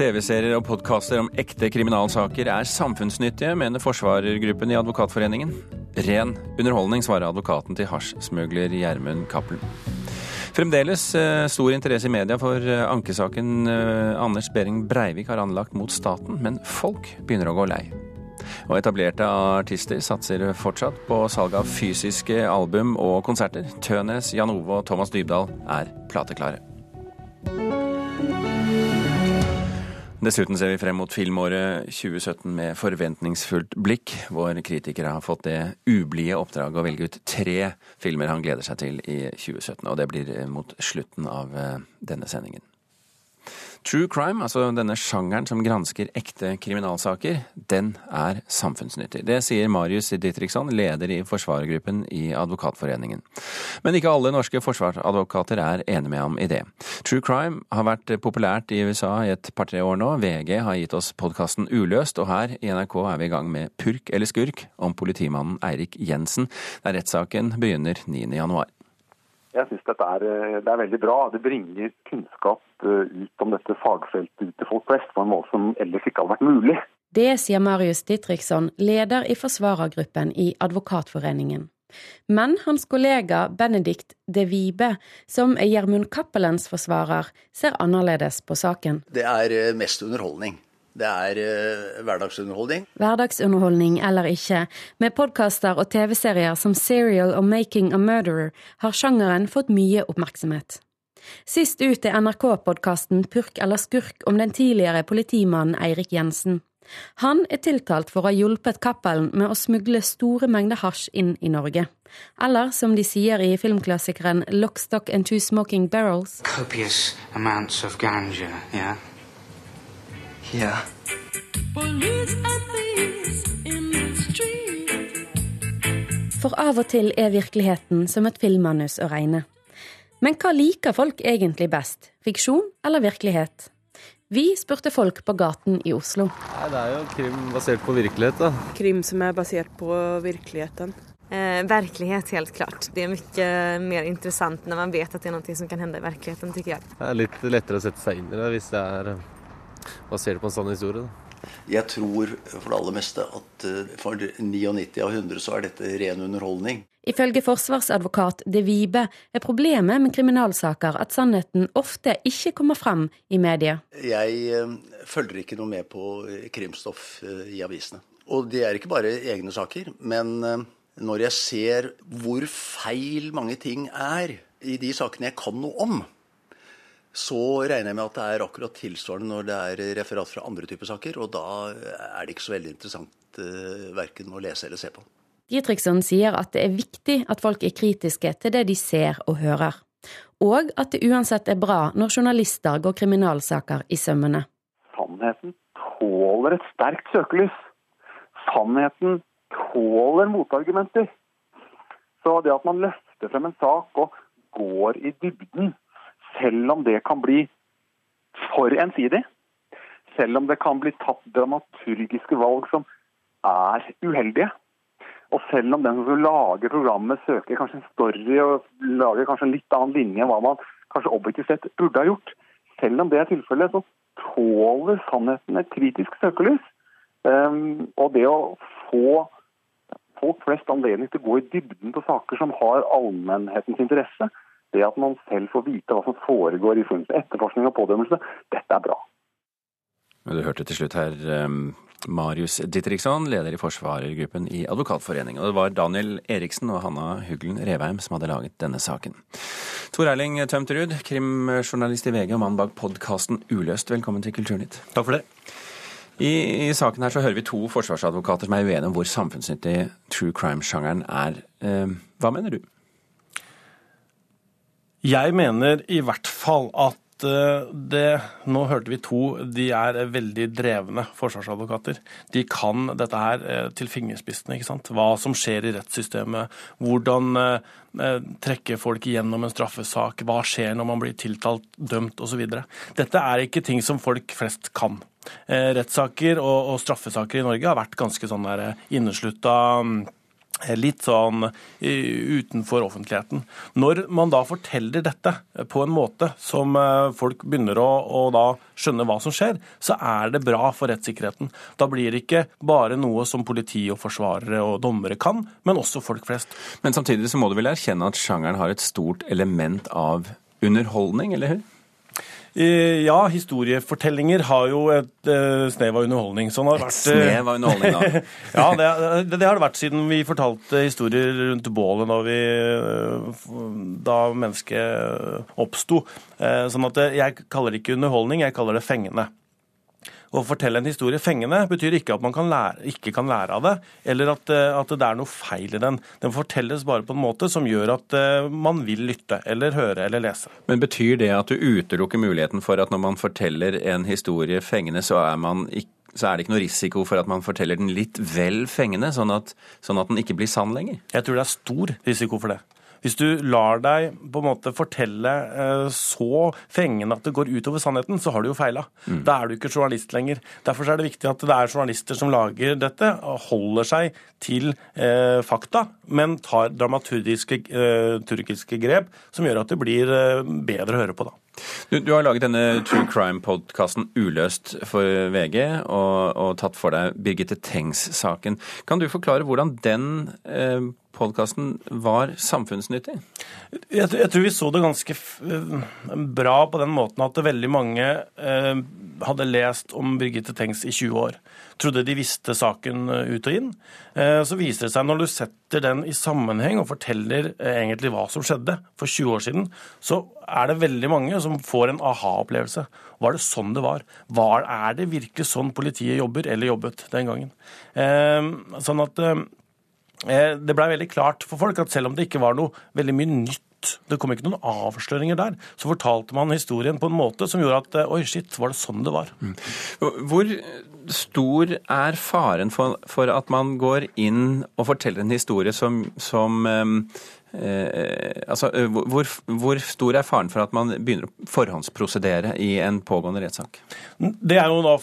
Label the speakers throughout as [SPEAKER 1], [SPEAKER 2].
[SPEAKER 1] TV-serier og podkaster om ekte kriminalsaker er samfunnsnyttige, mener forsvarergruppen i Advokatforeningen. Ren underholdning, svarer advokaten til hasjsmugler Gjermund Cappelen. Fremdeles eh, stor interesse i media for eh, ankesaken eh, Anders Behring Breivik har anlagt mot staten, men folk begynner å gå lei. Og etablerte artister satser fortsatt på salg av fysiske album og konserter. Tønes, Jan Ove og Thomas Dybdahl er plateklare. Dessuten ser vi frem mot filmåret 2017 med forventningsfullt blikk. Vår kritiker har fått det ublide oppdraget å velge ut tre filmer han gleder seg til i 2017. Og det blir mot slutten av eh, denne sendingen. True crime, altså denne sjangeren som gransker ekte kriminalsaker, den er samfunnsnyttig. Det sier Marius Didriksson, leder i forsvarergruppen i Advokatforeningen. Men ikke alle norske forsvarsadvokater er enige med ham i det. True crime har vært populært i USA i et par-tre år nå. VG har gitt oss podkasten Uløst, og her i NRK er vi i gang med Purk eller skurk om politimannen Eirik Jensen, der rettssaken begynner 9. januar.
[SPEAKER 2] Jeg syns dette er, eh, det er veldig bra. Det bringer kunnskap eh, ut om dette fagfeltet ut til folk flest på en måte som ellers ikke hadde vært mulig.
[SPEAKER 3] Det sier Marius Ditriksson, leder i forsvarergruppen i Advokatforeningen. Men hans kollega Benedikt De Vibe, som er Gjermund Cappelens forsvarer, ser annerledes på saken.
[SPEAKER 4] Det er eh, mest underholdning. Det er uh, hverdagsunderholdning.
[SPEAKER 3] Hverdagsunderholdning eller ikke, med podkaster og TV-serier som Serial og Making a Murderer har sjangeren fått mye oppmerksomhet. Sist ut er NRK-podkasten Purk eller skurk om den tidligere politimannen Eirik Jensen. Han er tiltalt for å ha hjulpet Cappelen med å smugle store mengder hasj inn i Norge. Eller som de sier i filmklassikeren Lockstock and Two Smoking Barrels
[SPEAKER 5] Copious amounts of ganja, yeah?
[SPEAKER 6] Ja.
[SPEAKER 3] For av og til er virkeligheten som et filmmanus å regne. Men hva liker folk egentlig best, fiksjon eller virkelighet? Vi spurte folk på gaten i Oslo.
[SPEAKER 7] Nei, Det er jo krim basert på virkelighet, da.
[SPEAKER 8] Krim som er basert på virkeligheten.
[SPEAKER 9] Eh, virkelighet, helt klart. Det er mye mer interessant når man vet at det er noe som kan hende i virkeligheten, syns jeg.
[SPEAKER 7] Det er litt lettere å sette seg inn i det hvis det er basert på en sann historie. Da.
[SPEAKER 4] Jeg tror for det aller meste at eh, for 99 av 100 så er dette ren underholdning.
[SPEAKER 3] Ifølge forsvarsadvokat De Vibe er problemet med kriminalsaker at sannheten ofte ikke kommer frem i media.
[SPEAKER 4] Jeg eh, følger ikke noe med på eh, krimstoff i avisene. Og det er ikke bare egne saker, men når jeg ser hvor feil mange ting er i de sakene jeg kan noe om, så regner jeg med at det er akkurat tilsvarende når det er referat fra andre typer saker. Og da er det ikke så veldig interessant uh, verken å lese eller se på.
[SPEAKER 3] Dietrichson sier at det er viktig at folk er kritiske til det de ser og hører. Og at det uansett er bra når journalister går kriminalsaker i sømmene.
[SPEAKER 2] Sannheten tåler et sterkt søkelys. Sannheten tåler motargumenter. Så det at man løfter frem en sak og går i dybden, selv om det kan bli for ensidig, selv om det kan bli tatt dramaturgiske valg som er uheldige, og selv om den som lager programmet søker kanskje en story og lager kanskje en litt annen linje enn hva man kanskje objektivt sett burde ha gjort, selv om det er tilfellet, så tåler sannheten et kritisk søkelys. Um, og det å få folk flest anledning til å gå i dybden på saker som har allmennhetens interesse, det at man selv får vite hva som foregår i forbindelse med etterforskning og pådømmelse, dette er bra.
[SPEAKER 1] Du hørte til slutt her um, Marius Ditriksson, leder i forsvarergruppen i Advokatforeningen. Og det var Daniel Eriksen og Hanna Huglen Revheim som hadde laget denne saken. Tor Erling Tømterud, krimjournalist i VG og mann bak podkasten Uløst, velkommen til Kulturnytt.
[SPEAKER 10] Takk for det.
[SPEAKER 1] I, I, saken her så hører vi to forsvarsadvokater som er uenige om hvor samfunnsnyttig true crime-sjangeren er. Uh, hva mener du?
[SPEAKER 10] Jeg mener i hvert fall at eh, det Nå hørte vi to, de er veldig drevne forsvarsadvokater. De kan dette her eh, til fingerspissene. ikke sant? Hva som skjer i rettssystemet. Hvordan eh, trekke folk gjennom en straffesak. Hva skjer når man blir tiltalt, dømt osv. Dette er ikke ting som folk flest kan. Rettssaker og, straffesaker i Norge har vært ganske sånn inneslutta litt sånn utenfor offentligheten. Når man da forteller dette på en måte som eh, folk begynner å, å da skjønne hva som skjer, så er det bra for rettssikkerheten. Da blir det ikke bare noe som politi og forsvarere og dommere kan, men også folk flest.
[SPEAKER 1] Men samtidig så må du vel erkjenne at sjangeren har et stort element av underholdning, eller?
[SPEAKER 10] Eh, ja, historiefortellinger har jo et uh, snev av underholdning.
[SPEAKER 1] Sånn et vært, snev av underholdning, da?
[SPEAKER 10] ja, det, det, har det vært siden vi fortalte historier rundt bålet da, vi, da mennesket oppsto. Uh, sånn at jeg kaller det ikke underholdning, jeg kaller det fengende. Å fortelle en historie fengende betyr ikke at man kan lære, ikke kan lære av det, eller at, eh, at, det er noe feil i den. Den fortelles bare på en måte som gjør at eh, man vil lytte, eller høre eller lese.
[SPEAKER 1] Men betyr det at du utelukker muligheten for at når man forteller en historie fengende, så er, ikke, så er det ikke noe risiko for at man forteller den litt vel fengende, sånn at, sånn at den ikke blir sann lenger?
[SPEAKER 10] Jeg tror det er stor risiko for det. Hvis du lar deg på en måte fortelle eh, så fengende at det går utover sannheten, så har du jo feila. Mm. Da er du ikke journalist lenger. Derfor er det viktig at det er journalister som lager dette, holder seg til eh, fakta, men tar dramaturgiske eh, grep som gjør at det blir eh, bedre å høre på. da.
[SPEAKER 1] Du, du, har laget denne True Crime-podkasten Uløst for VG og, og, tatt for deg Birgitte Tengs-saken. Kan du forklare hvordan den eh, podkasten var samfunnsnyttig?
[SPEAKER 10] Jeg, jeg, tror vi så det ganske bra på den måten at veldig mange eh, hadde lest om Birgitte Tengs i 20 år. Trodde de visste saken eh, ut og inn. Eh, så viser det seg når du setter den i sammenheng og forteller eh, egentlig hva som skjedde for 20 år siden, så er det veldig mange som får en aha-opplevelse. Var det sånn det var? var? Er det virkelig sånn politiet jobber, eller jobbet den gangen? Eh, sånn at eh, Eh, det blei veldig klart for folk at selv om det ikke var noe veldig mye nytt det kom ikke noen avsløringer der. Så fortalte man historien på en måte som gjorde at eh, oi, shit, var det sånn det var? Mm.
[SPEAKER 1] Hvor stor er faren for, for, at man går inn og forteller en historie som, som Eh, altså, eh, hvor, hvor, stor er faren for at man begynner å forhåndsprosedere i en pågående rettssak?
[SPEAKER 10] Det er jo da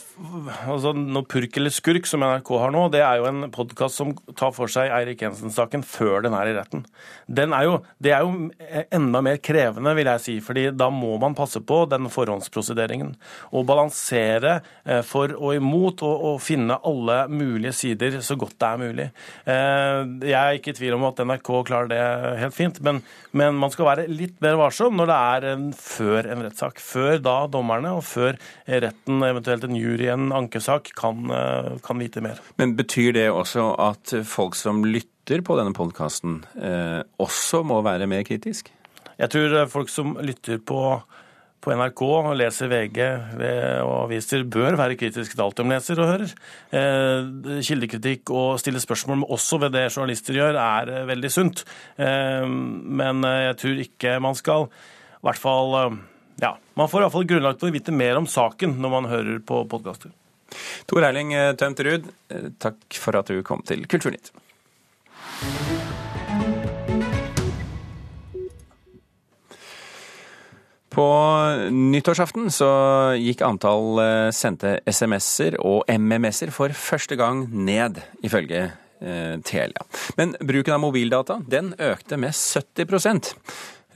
[SPEAKER 10] altså, noe Purk eller skurk, som NRK har nå, det er jo en podkast som tar for seg Eirik Jensen-saken før den er i retten. Er jo, det er jo enda mer krevende, vil jeg si, fordi da må man passe på den forhåndsprosederingen. Og balansere eh, for og imot, og, og finne alle mulige sider så godt det er mulig. Jeg er ikke i tvil om at NRK klarer det helt fint. Men, men, man skal være litt mer varsom når det er en, før en rettssak. Før da dommerne, og før retten, eventuelt en jury i en ankesak, kan, eh, kan, vite mer.
[SPEAKER 1] Men betyr det også at folk som lytter på denne podkasten, eh, også må være mer kritisk?
[SPEAKER 10] Jeg tror folk som lytter på på NRK og leser VG og aviser, bør være kritiske til alt de leser og hører. Eh, kildekritikk og stille spørsmål også ved det journalister gjør, er eh, veldig sunt. Eh, men jeg tror ikke man skal i hvert fall ja, Man får iallfall grunnlag for å vite mer om saken når man hører på podkaster.
[SPEAKER 1] Tor Erling Tømterud, takk for at du kom til Kulturnytt. På nyttårsaften så gikk antall eh, sendte SMS-er og MMS-er for første gang ned, ifølge eh, Telia. Men bruken av mobildata den økte med 70%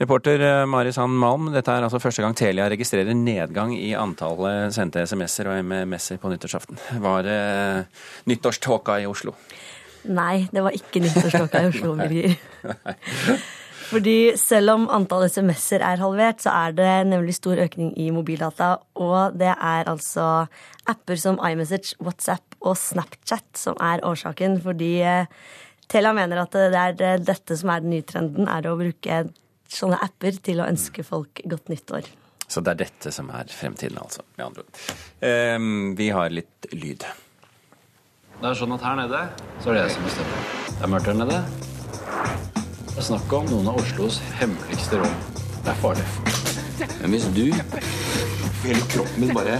[SPEAKER 1] Reporter eh, Mari Sand Malm, dette er altså første gang Telia registrerer nedgang i antallet sendte SMS-er og MMS-er på nyttårsaften. Var det eh, nyttårståka i Oslo?
[SPEAKER 11] Nei, det var ikke nyttårståka i Oslo, Birger. Fordi selv om antall SMS-er er halvert, så er det nemlig stor økning i mobildata. Og det er altså apper som iMessage, WhatsApp og Snapchat som er årsaken. Fordi Tela Telia mener at det er eh, dette som er den nye trenden, er å bruke sånne apper til å ønske folk godt nyttår.
[SPEAKER 1] Så det er dette som er fremtiden, altså, med andre ord. Um, vi har litt lyd.
[SPEAKER 12] Det er sånn at her nede så er det jeg som bestemmer. Det er mørkt her nede. Det er snakk om noen av Oslos hemmeligste rom. Det er farlig. Men hvis du hele kroppen min bare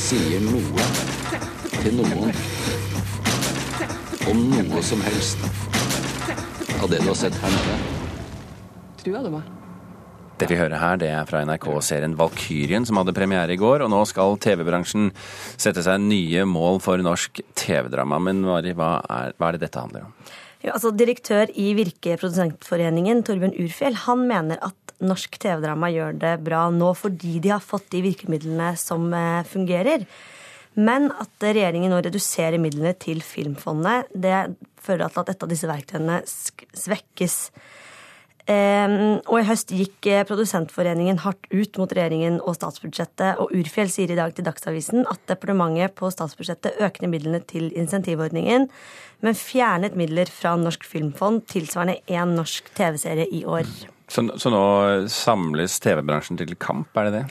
[SPEAKER 12] sier noe til noen om noe som helst av det du har sett her nede
[SPEAKER 13] Trua du meg?
[SPEAKER 1] Det vi hører her, det er fra NRK-serien Valkyrien, som hadde premiere i går. Og nå skal TV-bransjen sette seg nye mål for norsk TV-drama. Men Mari, hva er, hva er det dette handler om?
[SPEAKER 11] Ja, altså Direktør i Virke Produsentforeningen, Torbjørn Urfjell, han mener at norsk TV-drama gjør det bra nå fordi de har fått de virkemidlene som eh, fungerer. Men at regjeringen nå reduserer midlene til Filmfondet, det fører til at et av disse verktøyene svekkes. Ehm, og i høst gikk eh, Produsentforeningen hardt ut mot regjeringen og statsbudsjettet, og Urfjell sier i dag til Dagsavisen at departementet på statsbudsjettet økte midlene til insentivordningen, men fjernet midler fra Norsk Filmfond tilsvarende én norsk TV-serie i år.
[SPEAKER 1] Så, så nå samles TV-bransjen til kamp, er det det?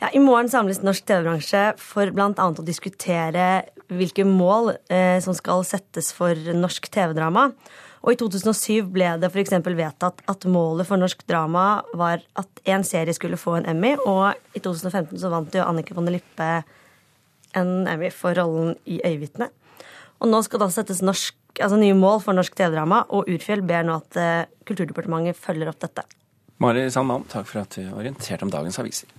[SPEAKER 11] Ja, I morgen samles norsk TV-bransje for bl.a. å diskutere hvilke mål eh, som skal settes for norsk TV-drama. Og i 2007 ble det f.eks. vedtatt at målet for norsk drama var at én serie skulle få en Emmy, og i 2015 så vant jo Annike von der Lippe en Emmy for rollen i Øyevitne. Og nå skal det altså settes norsk, altså nye mål for norsk TV-drama, og Urfjell ber nå at eh, Kulturdepartementet følger opp dette.
[SPEAKER 1] Mari Sandman, takk for at du orienterte om dagens aviser.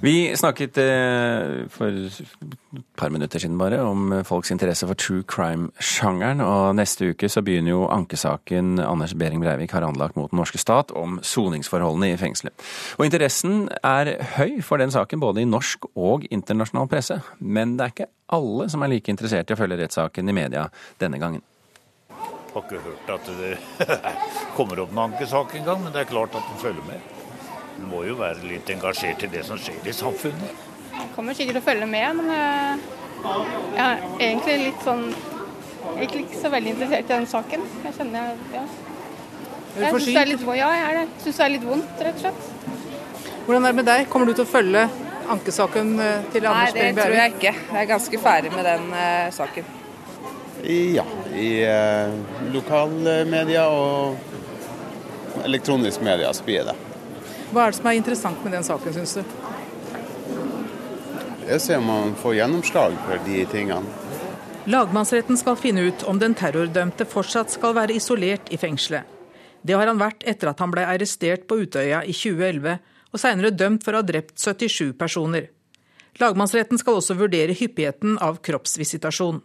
[SPEAKER 1] Vi snakket eh, for et par minutter siden bare om folks interesse for true crime-sjangeren, og neste uke så begynner jo ankesaken Anders Behring Breivik har anlagt mot den norske stat om soningsforholdene i fengselet. Og interessen er høy for den saken både i norsk og internasjonal presse, men det er ikke alle som er like interessert i å følge rettssaken i media denne gangen.
[SPEAKER 13] Jeg har ikke hørt at det kommer opp en ankesak engang, men det er klart at den følger med. Du må jo være litt engasjert i det som skjer i samfunnet.
[SPEAKER 14] Jeg kommer sikkert til å følge med, men jeg, jeg er egentlig litt sånn Egentlig ikke så veldig interessert i den saken. Jeg kjenner ja. Jeg syns det er litt, ja, jeg er det. Synes det er litt vondt, rett og slett.
[SPEAKER 15] Hvordan er det med deg? Kommer du til å følge ankesaken eh, til Anders
[SPEAKER 16] Bering? Nei, det tror jeg ikke. Jeg er ganske ferdig med den uh, saken.
[SPEAKER 17] Ja, i uh, lokalmedia og elektronisk media så blir det.
[SPEAKER 15] Hva er det som er interessant med den saken, syns du?
[SPEAKER 17] Jeg ser om man får gjennomslag for de tingene.
[SPEAKER 15] Lagmannsretten skal finne ut om den terrordømte fortsatt skal være isolert i fengselet. Det har han vært etter at han ble arrestert på Utøya i 2011, og seinere dømt for å ha drept 77 personer. Lagmannsretten skal også vurdere hyppigheten av kroppsvisitasjon.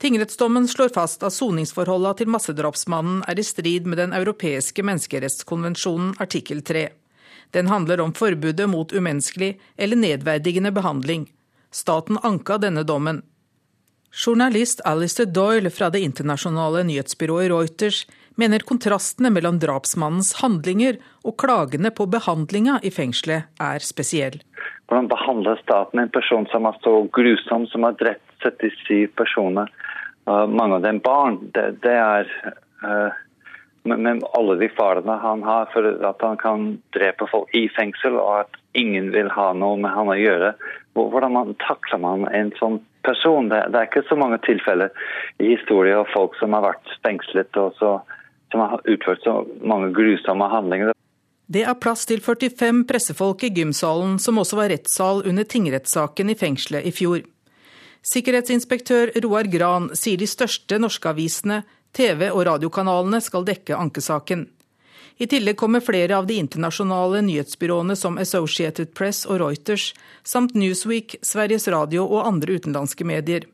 [SPEAKER 15] Tingrettsdommen slår fast at soningsforholda til massedrapsmannen er i strid med Den europeiske menneskerettskonvensjonen artikkel 3. Den handler om forbudet mot umenneskelig eller nedverdigende behandling. Staten anka denne dommen. Journalist Alistair Doyle fra det internasjonale nyhetsbyrået Reuters mener kontrastene mellom drapsmannens handlinger og klagene på behandlinga i fengselet er spesiell.
[SPEAKER 18] Hvordan behandler staten en person som er så grusom, som har drept 77 personer, mange av dem barn? Det, det er uh, med alle de farene han har for at han kan drepe folk i fengsel, og at ingen vil ha noe med han å gjøre. Hvordan man takler man en sånn person? Det, det er ikke så mange tilfeller i historien av folk som har vært fengslet og så, som har utført så mange grusomme handlinger.
[SPEAKER 15] Det er plass til 45 pressefolk i gymsalen, som også var rettssal under tingrettssaken i fengselet i fjor. Sikkerhetsinspektør Roar Gran sier de største norske avisene TV- og radiokanalene skal dekke ankesaken. I tillegg kommer flere av de internasjonale nyhetsbyråene som Associated Press og Reuters, samt Newsweek, Sveriges Radio og andre utenlandske medier.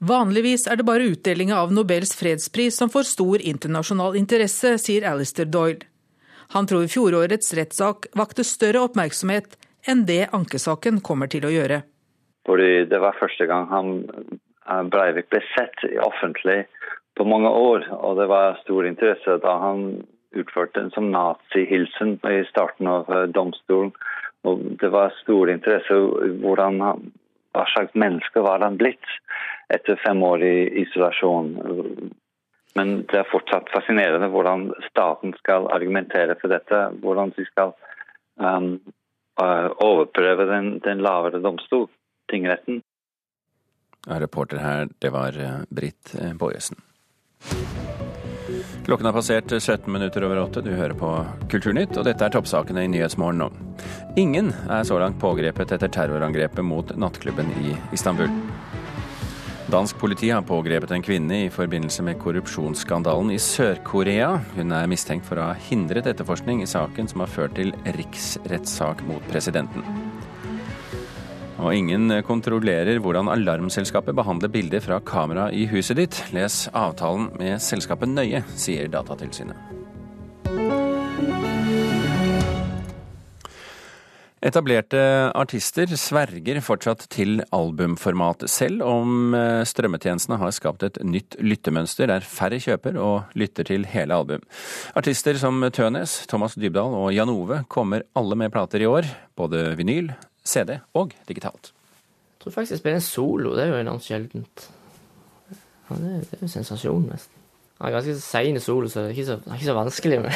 [SPEAKER 15] Vanligvis er det bare utdelinga av Nobels fredspris som får stor internasjonal interesse, sier Alistair Doyle. Han tror fjorårets rettssak vakte større oppmerksomhet enn det ankesaken kommer til å gjøre.
[SPEAKER 18] Fordi det var første gang han eh, Breivik ble sett offentlig på mange år. Og det var stor interesse da han utførte en som nazihilsen i starten av eh, domstolen. Og det var stor interesse hvordan hva slags menneske var han blitt etter fem år i isolasjon. Men det er fortsatt fascinerende hvordan staten skal argumentere for dette. Hvordan de skal um, overprøve den, den lavere domstol, tingretten.
[SPEAKER 1] Reporter her, det var eh, Britt Bojesen. Klokken har passert 17 minutter over åtte. Du hører på Kulturnytt, og dette er toppsakene i Nyhetsmorgen nå. Ingen er så langt pågrepet etter terrorangrepet mot nattklubben i Istanbul. Dansk politi har pågrepet en kvinne i forbindelse med korrupsjonsskandalen i Sør-Korea. Hun er mistenkt for å ha hindret etterforskning i saken som har ført til riksrettssak mot presidenten. Og ingen kontrollerer hvordan alarmselskapet behandler bilder fra kamera i huset ditt. Les avtalen med selskapet nøye, sier Datatilsynet. Etablerte artister sverger fortsatt til albumformat, selv om eh, strømmetjenestene har skapt et nytt lyttemønster der færre kjøper og lytter til hele album. Artister som Tønes, Thomas Dybdahl og Jan Ove kommer alle med plater i år, både vinyl, CD og digitalt.
[SPEAKER 19] Jeg tror faktisk jeg spiller en solo. Det er jo enormt sjeldent. Ja, det, det er jo en sensasjon, nesten. Han er ganske sein solo, så det er ikke så, det er ikke så vanskelig. Men.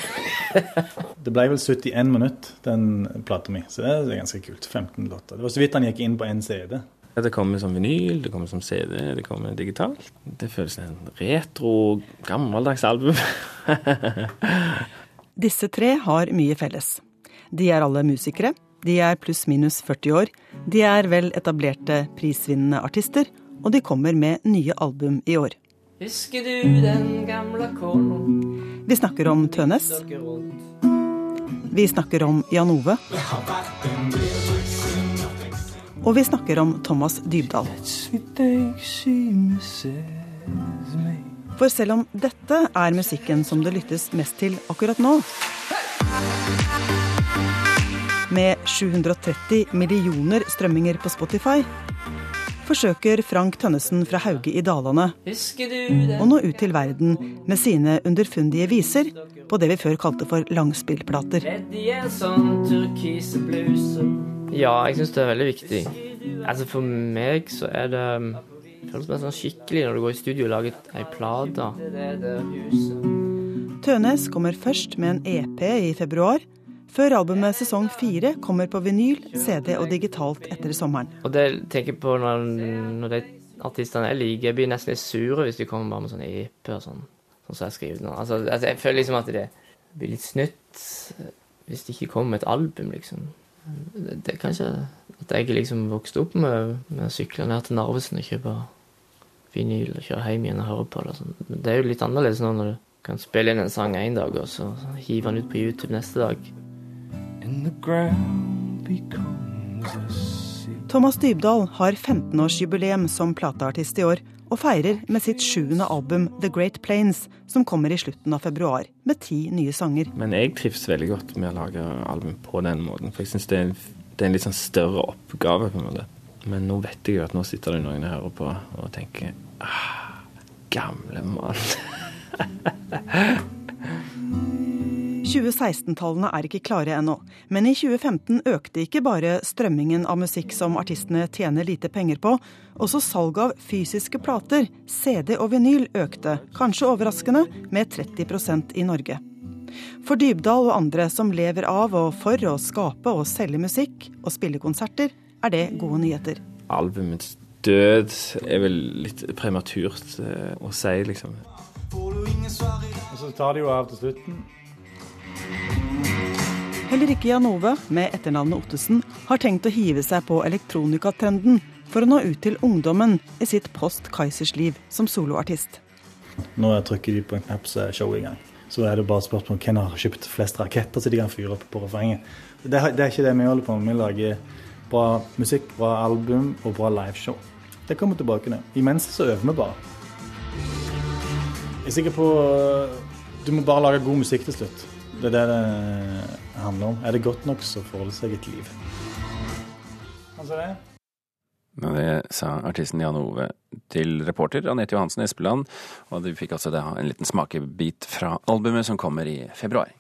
[SPEAKER 20] Det ble vel 71 minutt, den plata mi, så det er ganske kult. 15 låter. Det var så vidt han gikk inn på én CD.
[SPEAKER 7] Det kommer som vinyl, det kommer som CD, det kommer digitalt. Det føles som en retro, gammeldags album.
[SPEAKER 21] Disse tre har mye felles. De er alle musikere, de er pluss-minus 40 år, de er vel etablerte prisvinnende artister, og de kommer med nye album i år.
[SPEAKER 19] Husker du den gamle kålen?
[SPEAKER 21] Vi snakker om Tønes. Vi snakker om Jan Ove. Og vi snakker om Thomas Dybdahl. For selv om dette er musikken som det lyttes mest til akkurat nå, med 730 millioner strømminger på Spotify, forsøker Frank Tønnesen fra Hauge i Dalane å nå ut til verden med sine underfundige viser på det vi før kalte for langspillplater.
[SPEAKER 19] Ja, jeg syns det er veldig viktig. Altså For meg så er det det føles mer sånn skikkelig når du går i studio og lager ei plate.
[SPEAKER 21] Tønes kommer først med en EP i februar, før albumet sesong fire kommer på vinyl, CD og digitalt etter sommeren.
[SPEAKER 19] Og det jeg tenker på når, når de artistene jeg liker, jeg blir nesten litt sure hvis de kommer bare med sånne EP-er og sånn. Sånn som jeg skriver nå. Altså, altså, jeg føler liksom at det blir litt snytt hvis det ikke kommer med et album, liksom. Det, det er kanskje at jeg liksom vokste opp med, med å sykle ned til Narvesen og kjøpe vinyl og kjøre hjem igjen og høre på det. Sånn. Det er jo litt annerledes nå når du kan spille inn en sang én dag, og så hive den ut på YouTube neste dag.
[SPEAKER 21] Thomas Dybdahl har 15-årsjubileum som plateartist i år, og feirer med sitt sjuende album The Great Plains, som kommer i slutten av februar, med ti nye sanger.
[SPEAKER 7] Men jeg trives veldig godt med å lage album på den måten, for jeg syns det, det, er en litt sånn større oppgave. på en måte. Men nå vet jeg jo at nå sitter det noen og hører på og tenker ah, Gamle mann.
[SPEAKER 21] 2016-tallene er ikke klare ennå, men i 2015 økte ikke bare strømmingen av musikk som artistene tjener lite penger på, også salget av fysiske plater, CD og vinyl økte, kanskje overraskende, med 30% i Norge. For Dybdahl og andre som lever av og for å skape og selge musikk og spille konserter, er det gode nyheter.
[SPEAKER 7] Albumets død er vel litt prematurt å si, liksom.
[SPEAKER 20] Og så tar de jo av til slutten.
[SPEAKER 21] Heller ikke Jan Ove, med etternavnet Ottesen, har tenkt å hive seg på elektronikatrenden for å nå ut til ungdommen i sitt post Kaizers-liv som soloartist.
[SPEAKER 20] Nå trykker de på en knapp, så er showet i gang. Så er det bare spørsmål om hvem har kjøpt flest raketter så de kan fyre opp på refrenget. Det, det, er ikke det vi holder på med. Vi lager bra musikk, bra album og bra liveshow. Det kommer tilbake nå. Imens så øver vi bare. Jeg er sikker på Du må bare lage god musikk til slutt. Det er det det handler om. Er det godt nok, så får det seg et liv. Altså det.
[SPEAKER 1] Ja, det sa artisten Jan Ove til reporter Anette Johansen Espeland, og du fikk altså da en liten smakebit fra albumet som kommer i februar.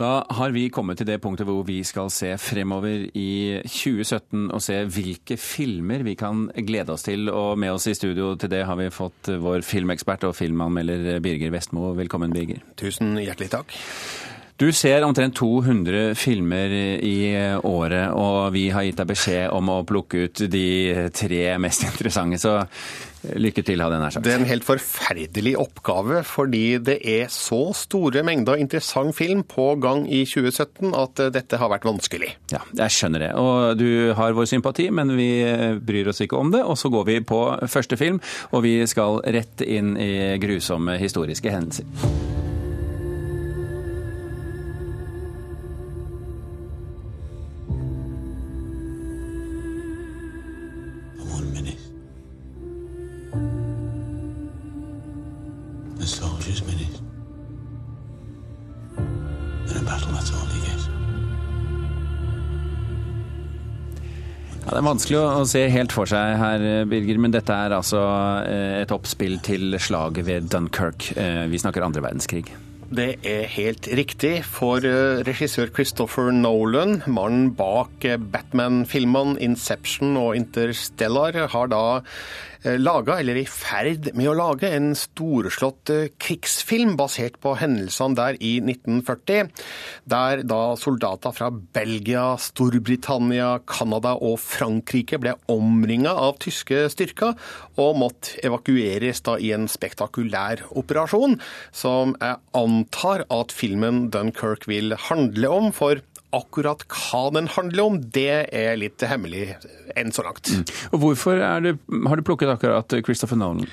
[SPEAKER 1] Da har vi kommet til det punktet hvor vi skal se fremover i 2017 og se hvilke filmer vi kan glede oss til. Og med oss i studio til det har vi fått vår filmekspert og filmanmelder Birger Vestmo. Velkommen, Birger.
[SPEAKER 22] Tusen hjertelig takk.
[SPEAKER 1] Du ser omtrent 200 filmer i året, og vi har gitt deg beskjed om å plukke ut de tre mest interessante. Så Lykke til, hadde jeg nær sagt.
[SPEAKER 23] Det er en helt forferdelig oppgave, fordi det er så store mengder interessant film på gang i 2017 at dette har vært vanskelig.
[SPEAKER 1] Ja, jeg skjønner det. Og du har vår sympati, men vi bryr oss ikke om det. Og så går vi på første film, og vi skal rett inn i grusomme historiske hendelser.
[SPEAKER 22] Minute. In a battle, that's all you get.
[SPEAKER 1] Ja, det er vanskelig å se helt for seg her, Birger, men dette er altså eh, et oppspill til slaget ved Dunkerque. Eh, vi snakker andre verdenskrig.
[SPEAKER 23] Det er helt riktig, for eh, regissør Christopher Nolan, mannen bak Batman-filmene Inception og Interstellar, har da laga, eller i ferd med å lage, en storslått krigsfilm basert på hendelsene der i 1940. Der da soldater fra Belgia, Storbritannia, Canada og Frankrike ble omringa av tyske styrker og måtte evakueres da i en spektakulær operasjon, som jeg antar at filmen Dunkerque vil handle om. for akkurat hva den handler om, det er litt hemmelig enn så langt. Mm.
[SPEAKER 1] Og Hvorfor det, har du plukket akkurat Christopher Nolan?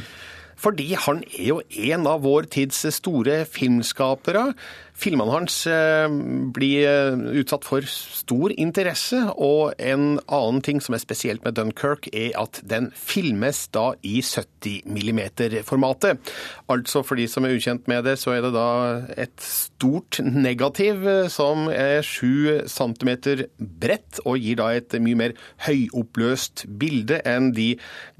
[SPEAKER 23] Fordi han er jo en av vår tids store filmskapere. Filmene hans eh, blir eh, utsatt for stor interesse, og en annen ting som er spesielt med Dunkerque, er at den filmes da i 70 mm-formatet. Altså for de som er ukjent med det, så er det da et stort negativ eh, som er 7 cm bredt, og gir da et mye mer høyoppløst bilde enn de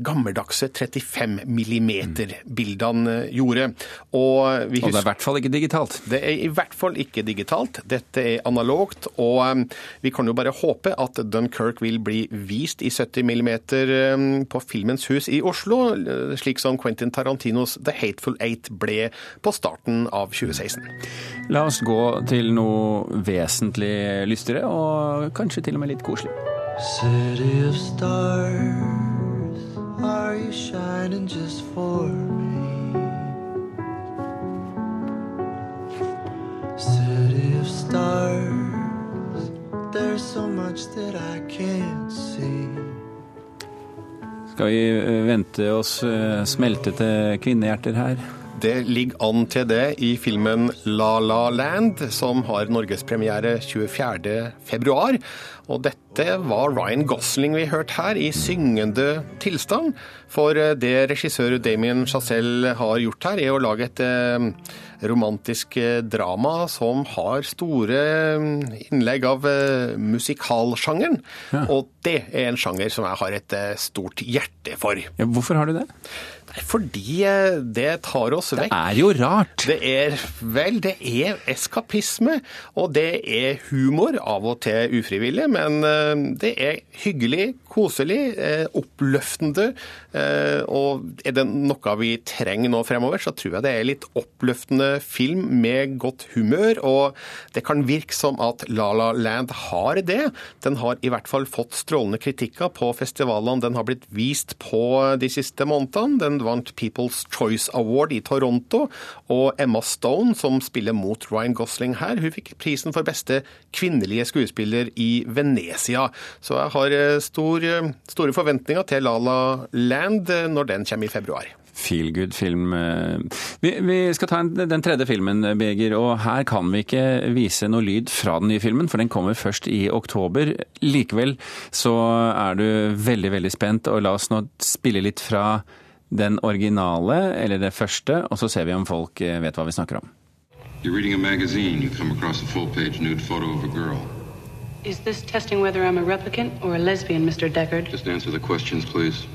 [SPEAKER 23] gammeldagse 35 mm-bildene gjorde.
[SPEAKER 1] Og, og det er i hvert fall ikke digitalt?
[SPEAKER 23] Det er i hvert hvert fall ikke digitalt. Dette er analogt, og um, vi kan jo bare håpe at Dunkerque vil bli vist i 70 mm um, på Filmens hus i Oslo, slik som Quentin Tarantinos The Hateful Eight ble på starten av 2016.
[SPEAKER 1] La oss gå til noe vesentlig lystigere, og kanskje til og med litt koselig. City of stars, are you shining just for City of stars, there's so much that I can't see. Skal vi eh, vente oss eh, smeltete kvinnehjerter her?
[SPEAKER 23] Det ligger an til det i filmen La La Land, som har norgespremiere 24.2. Og dette var Ryan Gosling vi hørte her, i syngende tilstand. For eh, det regissør Damien Chazelle har gjort her, er å lage et eh, romantisk eh, drama som har store innlegg av musikalsjangeren. Ja. Og det er en sjanger som jeg har et stort hjerte for.
[SPEAKER 1] Ja, hvorfor har du det?
[SPEAKER 23] Fordi det tar oss vekk.
[SPEAKER 1] Det er jo rart.
[SPEAKER 23] Det er vel, det er eskapisme, og det er humor, av og til ufrivillig. men det er hyggelig, koselig, eh, oppløftende. Eh, og er det noe vi trenger nå fremover, så tror jeg det er litt oppløftende film med godt humør. Og det kan virke som at La La Land har det. Den har i hvert fall fått strålende kritikker på festivalene den har blitt vist på de siste månedene. Den vant People's Choice Award i Toronto. Og Emma Stone, som spiller mot Ryan Gosling her, hun fikk prisen for beste kvinnelige skuespiller i Venezia. Så jeg har stor, store forventninger til La La Land Land eh, når den kommer i februar.
[SPEAKER 1] Feel good film. Eh. Vi, vi skal ta en, den tredje filmen, Beger. Og her kan vi ikke vise noe lyd fra den nye filmen, for den kommer først i oktober. Likevel så er du veldig, veldig spent, og la oss nå spille litt fra den originale, eller det første, og så ser vi om folk eh, vet hva vi snakker om. You're reading a magazine. You come across a full-page nude photo of a girl. Is this testing whether I'm a replicant or a lesbian, Mr. Deckard? Just answer the questions, please.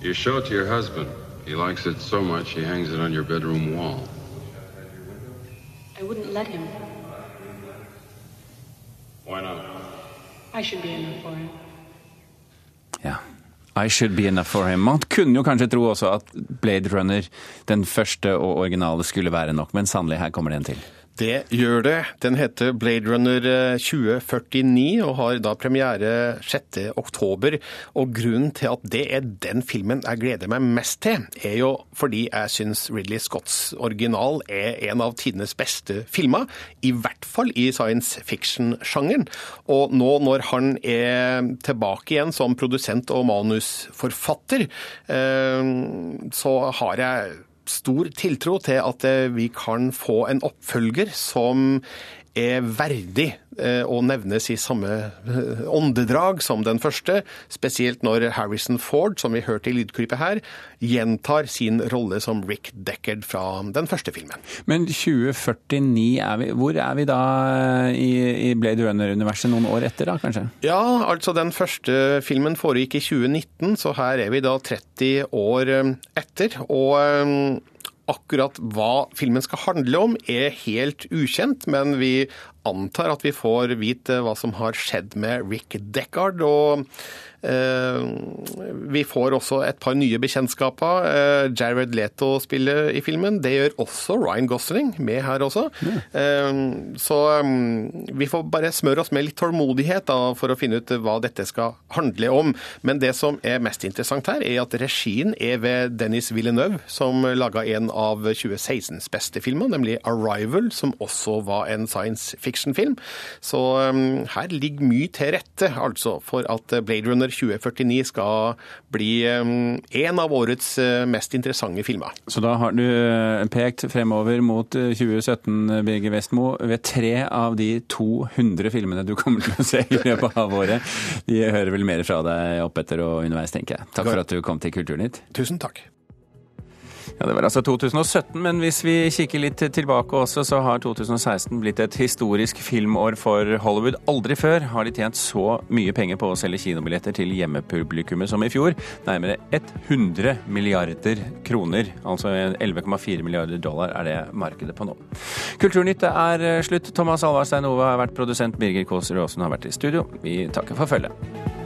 [SPEAKER 1] You show it to your husband. He likes it so much he hangs it on your bedroom wall. I wouldn't let him. Why not? I should be enough for him. I Should Be Enough For Him. Man kunne jo kanskje tro også at Blade Runner, den første og originale, skulle være nok, men sannelig, her kommer det en til.
[SPEAKER 23] Det gjør det. Den heter Blade Runner 2049 og har da premiere 6. oktober. Og grunnen til at det er den filmen jeg gleder meg mest til, er jo fordi jeg syns Ridley Scotts original er en av tidenes beste filmer. I hvert fall i science fiction-sjangeren. Og nå når han er tilbake igjen som produsent og manusforfatter, så har jeg stor tiltro til at vi kan få en oppfølger som er verdig å nevnes i samme åndedrag som den første, spesielt når Harrison Ford, som vi hørte i lydklippet her, gjentar sin rolle som Rick Deckard fra den første filmen.
[SPEAKER 1] Men 2049, er vi, hvor er vi da i, i Blade Runner-universet noen år etter, da, kanskje?
[SPEAKER 23] Ja, altså den første filmen foregikk i 2019, så her er vi da 30 år etter. og Akkurat hva filmen skal handle om er helt ukjent, men vi antar at vi får vite hva som har skjedd med Rick Deckard. og eh, Vi får også et par nye bekjentskaper. Eh, Jared Leto spiller i filmen. Det gjør også Ryan Gosling, med her også. Mm. Eh, så vi får bare smøre oss med litt tålmodighet da, for å finne ut hva dette skal handle om. Men det som er mest interessant her, er at regien er ved Dennis Villeneuve, som laga en av 2016s beste filmer, nemlig 'Arrival', som også var en science fiction-film. Så um, her ligger mye til rette altså for at Blade Runner 2049 skal bli um, en av årets uh, mest interessante filmer.
[SPEAKER 1] Så da har du pekt fremover mot 2017, Birger Vestmo, ved tre av de 200 filmene du kommer til å se i løpet av året. De hører vel mer fra deg opp etter og underveis, tenker jeg. Takk for at du kom til Kulturnytt.
[SPEAKER 23] Tusen takk.
[SPEAKER 1] Ja, Det var altså 2017, men hvis vi kikker litt tilbake også, så har 2016 blitt et historisk filmår for Hollywood. Aldri før har de tjent så mye penger på å selge kinobilletter til hjemmepublikummet som i fjor. Nærmere 100 milliarder kroner, altså 11,4 milliarder dollar, er det markedet på nå. Kulturnytt er slutt. Thomas Alvarstein Ove har vært produsent, Birger Kåser Aasen har vært i studio. Vi takker for følget.